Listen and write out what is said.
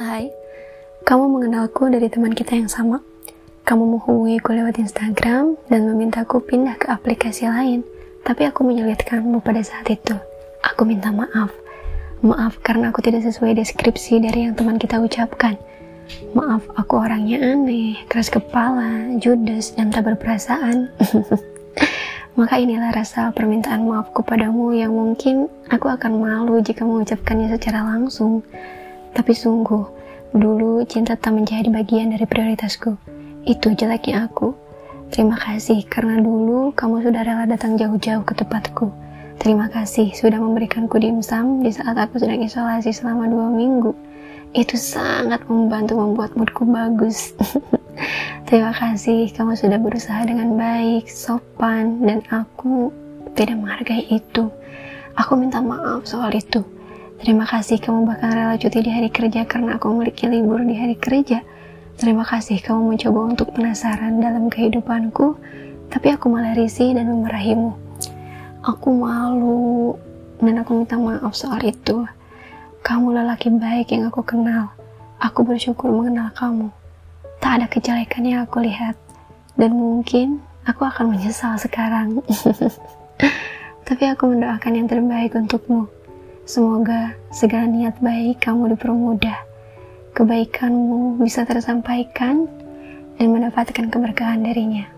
Hai, kamu mengenalku dari teman kita yang sama. Kamu menghubungiku lewat Instagram dan memintaku pindah ke aplikasi lain, tapi aku menyulitkanmu pada saat itu. Aku minta maaf. Maaf karena aku tidak sesuai deskripsi dari yang teman kita ucapkan. Maaf, aku orangnya aneh, keras kepala, judes, dan tak berperasaan. Maka inilah rasa permintaan maafku padamu yang mungkin aku akan malu jika mengucapkannya secara langsung. Tapi sungguh, dulu cinta tak menjadi bagian dari prioritasku. Itu jeleknya aku. Terima kasih karena dulu kamu sudah rela datang jauh-jauh ke tempatku. Terima kasih sudah memberikanku dimsum di saat aku sedang isolasi selama dua minggu. Itu sangat membantu membuat moodku bagus. Terima kasih kamu sudah berusaha dengan baik, sopan, dan aku tidak menghargai itu. Aku minta maaf soal itu. Terima kasih kamu bahkan rela cuti di hari kerja karena aku memiliki libur di hari kerja. Terima kasih kamu mencoba untuk penasaran dalam kehidupanku, tapi aku malah risih dan memarahimu. Aku malu dan aku minta maaf soal itu. Kamu lelaki baik yang aku kenal. Aku bersyukur mengenal kamu. Tak ada kejelekan yang aku lihat. Dan mungkin aku akan menyesal sekarang. tapi aku mendoakan yang terbaik untukmu. Semoga segala niat baik kamu dipermudah, kebaikanmu bisa tersampaikan, dan mendapatkan keberkahan darinya.